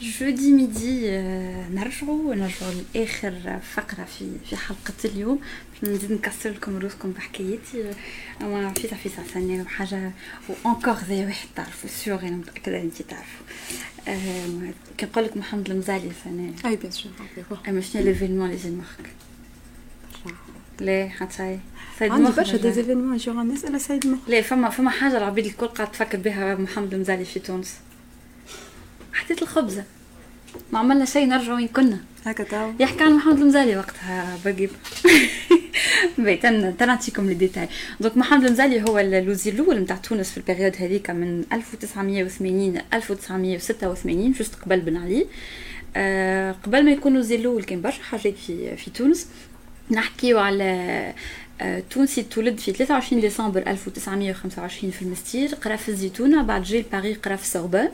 جودي ميدي نرجعوا نرجعوا لآخر فقرة في في حلقة اليوم. باش نزيد نكسر لكم روسكم بحكايتي أما في في ثانية وحاجه وانكور ذي واحد تعرفوا سيغ أنا متأكدة أنت تعرفوا كي نقول لك محمد المزالي ثاني أي بيان سور أما شنو ليفينمون لي زين مخك ليه حتى سيد عندي برشا دي زيفينمون يجيو الناس أنا سيد مخ ليه فما فما حاجة العبيد الكل قاعد تفكر بها محمد المزالي في تونس. حطيت الخبزة. ما عملنا شيء نرجع وين كنا. هكا تاو يحكي عن محمد المزالي وقتها بقيب بيت نعطيكم les détails. donc محمد المزالي هو الوزير الأول نتاع تونس في ال période هذيك من 1980 ل 1986 juste قبل بن علي. أه قبل ما يكون وزير الأول كان برشا حاجات في في تونس. نحكيو على آه، تونسي تولد في 23 ديسمبر 1925 في المستير قرا في الزيتونة بعد جاي لباريس قرا في سوربون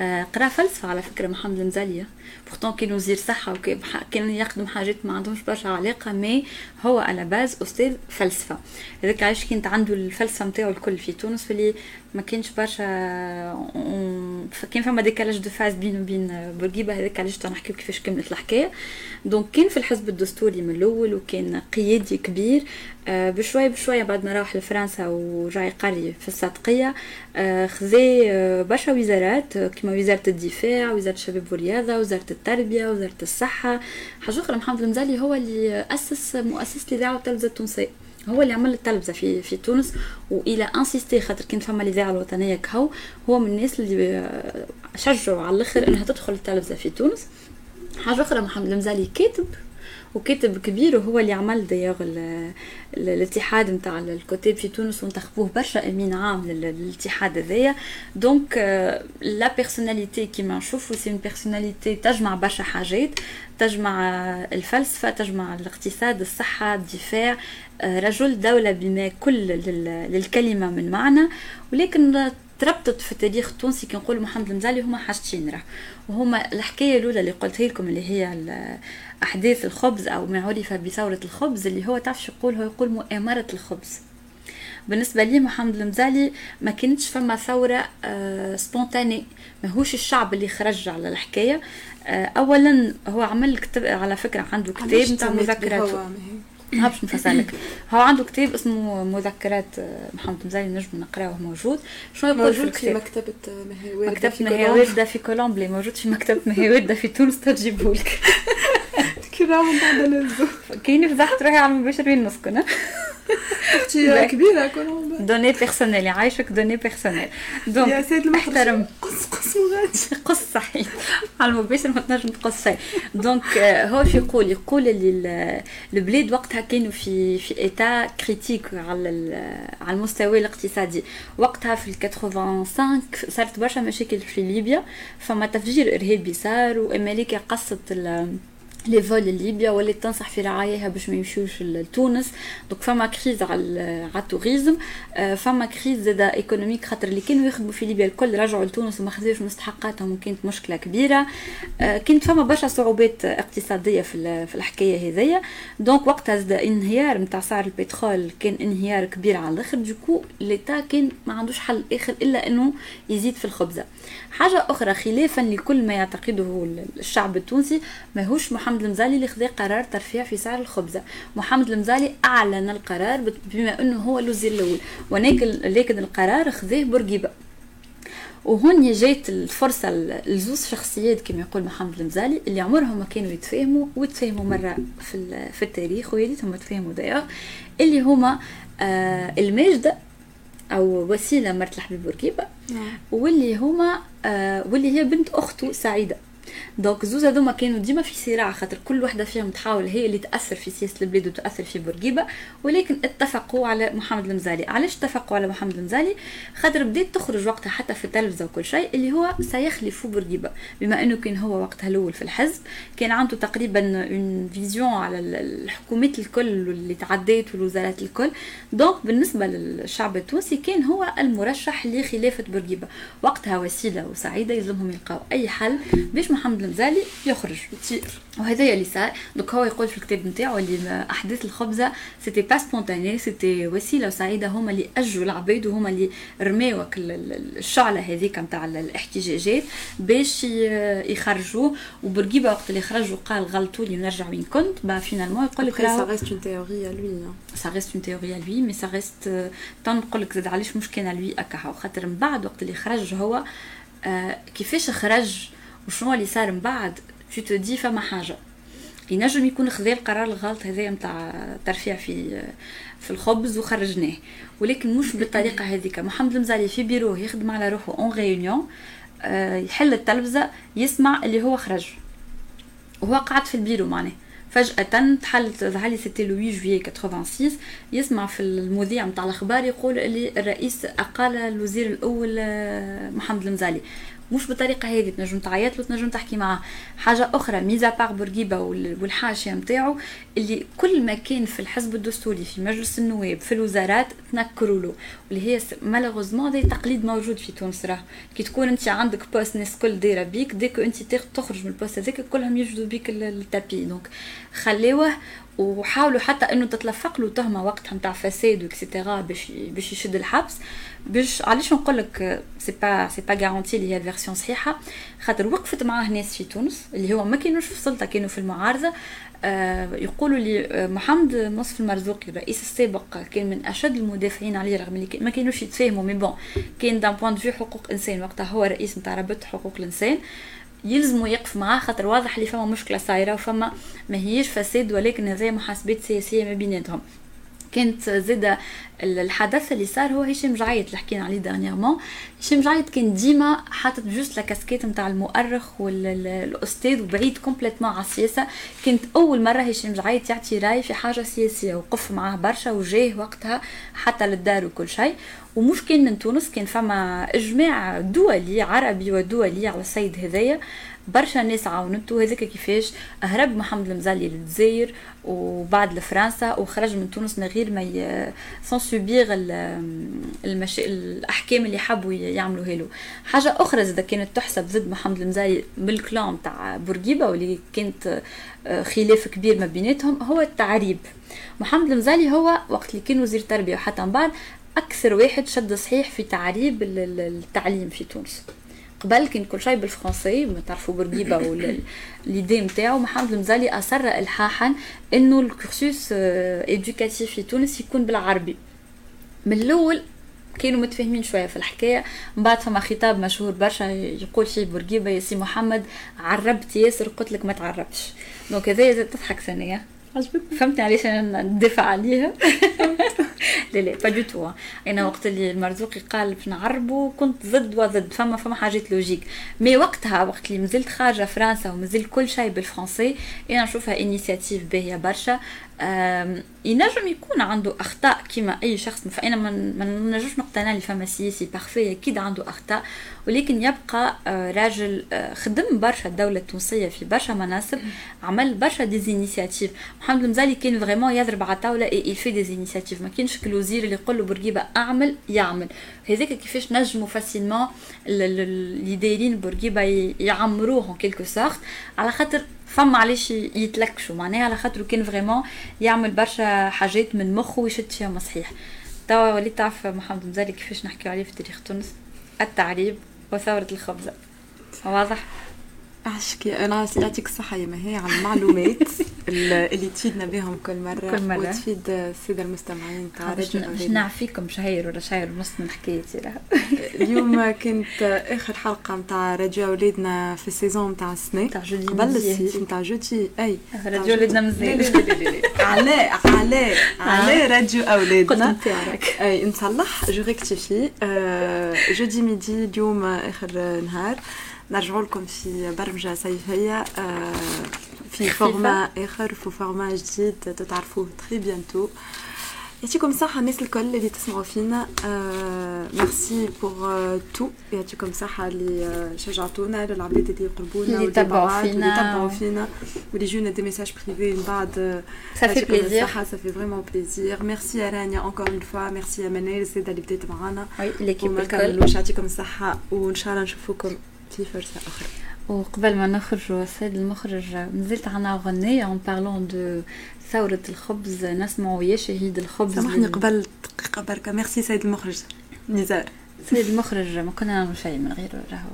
آه، قرا فلسفة على فكرة محمد المزالية. pourtant كان وزير صحه وكان يخدم حاجات ما عندهمش برشا علاقة mais هو à la base أستاذ فلسفة. هذاك علاش كانت عنده الفلسفة نتاعو الكل في تونس اللي ما كانش برشا كان فما décalage de phase بينه وبين بورقيبة هذاك علاش نحكيو كيفاش كملت الحكاية. donc كان في الحزب الدستوري من الأول وكان قيادي كبير. آه، بشويه بشويه بعد ما راح لفرنسا ورجع يقري في الصادقيه آه، خذي آه، برشا وزارات كما وزارة الدفاع وزارة الشباب والرياضة وزارة التربية وزارة الصحة. حاجة أخرى محمد المزالي هو اللي أسس مؤسسة الإذاعة والتلفزة التونسية. هو اللي عمل التلفزة في في تونس و il a insisté خاطر كان فما الإذاعة الوطنية كهو. هو من الناس اللي شجعوا على الأخر إنها تدخل التلفزة في تونس. حاجة أخرى محمد المزالي كاتب وكاتب كبير وهو اللي عمل دايوغ الاتحاد نتاع الكتاب في تونس وانتخبوه برشا أمين عام للاتحاد هذايا. donc la personnalité كيما نشوفوا c'est personnalité تجمع برشا حاجات. تجمع الفلسفة تجمع الاقتصاد الصحة الدفاع. رجل دولة بما كل للكلمة من معنى. ولكن تربطت في التاريخ التونسي كي نقول محمد المزالي هما حاجتين راه. وهما الحكاية الأولى اللي قلتها لكم اللي هي أحداث الخبز أو ما عرف بثورة الخبز اللي هو تعرف يقول هو يقول مؤامرة الخبز. بالنسبة لي محمد المزالي ما كانتش فما ثورة آه سبونتاني. ماهوش الشعب اللي خرج على الحكاية. آه أولا هو عمل كتاب على فكرة عنده كتاب نتاع مذكرات ما باش نفسرلك هو عنده كتاب اسمه مذكرات آه، محمد مزالي نجم نقراه موجود. شنو يقول في الكتاب؟ مكتبة مهي وردة مكتبة مهي وردة في كولومبلي موجود في مكتبة مهي وردة في تونس تجيبهولك كراهم بعد نزو كاين فضحت روحي على المباشر وين نسكن أختي كبيرة كلهم دوني بيرسونيل يعيشك دوني بيرسونيل دونك يا سيد المحترم قص قص وغادي قص صحيح على المباشر ما تنجم تقص شيء دونك هو شو يقول يقول اللي البلاد وقتها كانوا في في ايتا كريتيك على على المستوى الاقتصادي. وقتها في 85 صارت برشا مشاكل في ليبيا. فما تفجير إرهابي صار وأمريكا قصت les vols ليبيا ولات تنصح في رعاياها باش ما يمشيوش لتونس. donc فما crise على على ال tourisme. آه، فما crise زاد économique خاطر اللي كانوا يخدموا في ليبيا الكل رجعوا لتونس وما خذوش مستحقاتهم وكانت مشكلة كبيرة. آه، كانت فما برشا صعوبات اقتصادية في في الحكاية هذيا. donc وقتها زاد انهيار نتاع سعر البترول كان انهيار كبير على الآخر. donc l'état كان ما عندوش حل آخر إلا إنه يزيد في الخبزة. حاجة أخرى خلافا لكل ما يعتقده الشعب التونسي ماهوش محمد محمد المزالي اللي خذا قرار ترفيع في سعر الخبزة. محمد المزالي أعلن القرار بما أنه هو الوزير الأول ولكن القرار خذاه بورقيبة. وهون جات الفرصة لزوز شخصيات كما يقول محمد المزالي اللي عمرهم ما كانوا يتفاهموا وتفاهموا مرة في في التاريخ ويريتهم يتفاهموا دايوغ اللي هما آه الماجده أو وسيلة مرت الحبيب بورقيبه نعم. واللي هما آه واللي هي بنت أخته سعيدة. donc زوز هذوما كانوا ديما في صراع خاطر كل وحدة فيهم تحاول هي اللي تأثر في سياسة البلاد وتأثر في بورقيبة. ولكن اتفقوا على محمد المزالي. علاش اتفقوا على محمد المزالي؟ خاطر بدات تخرج وقتها حتى في التلفزة وكل شيء اللي هو سيخلف بورقيبة. بما إنه كان هو وقتها الأول في الحزب كان عنده تقريبا une vision على الحكومات الكل اللي تعديت والوزارات الكل. donc بالنسبة للشعب التونسي كان هو المرشح لخلافة بورقيبة. وقتها وسيلة وسعيدة يلزمهم يلقاو أي حل باش محمد المزالي يخرج. يطير وهذا اللي صار donc هو يقول في الكتاب نتاعو اللي أحداث الخبزة c'était pas spontané c'était وسيلة وسعيدة هما اللي أجوا العبيد وهما اللي رماو الشعلة هذيك نتاع الاحتجاجات باش يخرجوه وبرقيبة وقت اللي خرجوا قال غلطوا لي نرجع وين كنت. bah finalement يقول لك ça reste une théorie lui ça reste une théorie lui mais ça reste تنقول لك زاد علاش مش كان لوي اكا خاطر من بعد وقت اللي خرج هو آه، كيفاش خرج وشنو اللي صار من بعد تو تو دي فما حاجة. ينجم يكون خذا القرار الغلط هذا نتاع ترفيع في في الخبز وخرجناه. ولكن مش بالطريقة هذيك محمد المزالي في بيروه يخدم على روحه اون آه، يحل التلفزة يسمع اللي هو خرج. وهو قاعد في البيرو معناه. فجأة تحلت ظهر لي سيتي لو 8 جويي 86 يسمع في المذيع نتاع الأخبار يقول اللي الرئيس أقال الوزير الأول آه، محمد المزالي مش بالطريقة هذه تنجم تعيط له تنجم تحكي معاه. حاجة أخرى mis à part بورقيبة والحاشية نتاعو اللي كل ما كان في الحزب الدستوري في مجلس النواب في الوزارات تنكروا له. واللي هي malheureusement هذا تقليد موجود في تونس راه. كي تكون أنت عندك poste ناس كل دايرة بيك dès que أنت تخرج من ال poste هذاك كلهم يجبدوا بيك ال tapis. donc خليوه وحاولوا حتى إنه تتلفق له تهمه وقتها نتاع فساد et cetera باش باش يشد الحبس. باش علاش نقول لك c'est pas c'est pas garanti اللي هي صحيحه خاطر وقفت معاه ناس في تونس اللي هو ما كانوش في السلطة كانوا في المعارضة. آه يقولوا لي آه، محمد منصف المرزوقي الرئيس السابق كان من أشد المدافعين عليه رغم اللي ما كانوش يتفاهموا mais bon كان d'un point de حقوق إنسان. وقتها هو رئيس نتاع رابطه حقوق الإنسان. يلزموا يقف معاه خاطر واضح اللي فما مشكلة صايرة وفما ما هيش فساد ولكن هذه محاسبات سياسية ما بيناتهم. كانت زاده الحدث اللي صار هو هشام جعيط اللي حكينا عليه dernièrement هشام جعيط كان ديما حاطط juste la casquette نتاع المؤرخ والاستاذ وبعيد complètement على السياسة. كانت أول مرة هشام جعيط يعطي رأي في حاجة سياسية وقف معاه برشا وجاه وقتها حتى للدار وكل شيء. ومش كان من تونس كان فما إجماع دولي عربي ودولي على السيد هذايا. برشا ناس عاونته هذاك كيفاش؟ هرب محمد المزلي للجزائر وبعد لفرنسا وخرج من تونس من غير ما sans subir الـ mch... الأحكام اللي حبوا يعملوها له. حاجة أخرى زاد كانت تحسب ضد محمد المزالي بالكلام تاع بورقيبة واللي كانت آه، خلاف كبير ما بيناتهم هو التعريب. محمد المزالي هو وقت اللي كان وزير التربية وحتى من بعد أكثر واحد شد صحيح في تعريب التعليم في تونس. قبل كان كل شيء بالفرنسي تعرفوا بورقيبه و les idées نتاعو. محمد المزالي أصر الحاحا إنه الـ cursus éducatif في تونس يكون بالعربي. من الأول كانوا متفاهمين شوية في الحكاية. من بعد فما خطاب مشهور برشا يقول فيه بورقيبه يا سي محمد عربت ياسر قلت لك ما تعربتش donc هذا تضحك ثانية. عجبك فهمتي علاش أنا ندافع عليها لا لا pas du tout أنا وقت اللي المرزوقي قال باش نعربو كنت ضد وضد. فما فما حاجات logiques mais وقتها وقت اللي مازلت خارجة فرنسا ومازال كل شيء بالفرنسي أنا نشوفها initiative باهية برشا. ينجم يكون عنده أخطاء كما أي شخص فانا ما نجمش نقتنع اللي فما سياسي parfait أكيد عنده أخطاء ولكن يبقى آه، راجل آه، خدم برشا الدولة التونسية في برشا مناصب عمل برشا des initiatives محمد المزالي كان vraiment يضرب على الطاوله اي في ديزينيسياتيف ما كانش كلوزير اللي يقول له بورقيبة أعمل يعمل. هذاك كيفاش نجموا facilement اللي دايرين بورقيبة يعمروه quelque sorte على خاطر فما علاش يتلكشوا. معناها على خاطر كان vraiment يعمل برشا حاجات من مخه ويشد فيهم صحيح توا وليت تعرف محمد مزالي كيفاش نحكيو عليه في تاريخ تونس؟ التعريب وثورة الخبزة. واضح؟ عشكي أنا يعطيك الصحه يا مهي على المعلومات. اللي تفيدنا بهم كل مرة كل مرة. وتفيد الساده المستمعين باش نعفيكم شهير ولا شهير ونص من حكايتي اليوم كانت آخر حلقة نتاع راديو اولادنا في الـ saison نتاع السنة. نتاع jeudi قبل الصيف نتاع jeudi أي. راديو اولادنا مزيان. على على على راديو أولادنا. نتاعك أي نصلح je rectifie jeudi midi اليوم آخر نهار. نرجعوا لكم في برمجة صيفيه في format آخر في format جديد تتعرفوه très bientôt يعطيكم الصحة الناس الكل اللي تسمعوا فينا merci pour tout يعطيكم الصحة اللي شجعتونا للعباد اللي يقربونا اللي يتبعوا فينا اللي يتبعوا فينا. واللي يجونا des messages privés من بعد ça fait plaisir ça fait vraiment plaisir merci يا رانيا encore une fois merci يا منال السيدة اللي بدات معانا و l'équipe الكل يعطيكم الصحة وإن شاء الله نشوفوكم في فرصة أخرى. وقبل ما نخرج السيد المخرج نزلت لنا أغنية en parlant de ثورة الخبز. نسمعوا يا شهيد الخبز. سامحني قبل دقيقة بركة. ميرسي سيد المخرج. نزار. سيد المخرج ما كنا نعمل شيء من غيره راهو.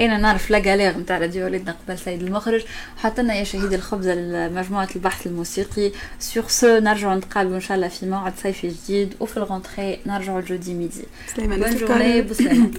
أنا نعرف la galère نتاع راديو اولادنا قبل سيد المخرج. حط لنا يا شهيد الخبز لمجموعة البحث الموسيقي. sur ce نرجعوا نتقابلوا إن شاء الله في موعد صيفي جديد. وفي الـ rentrée نرجعوا الـ jeudi midi. بون جورني بسلامه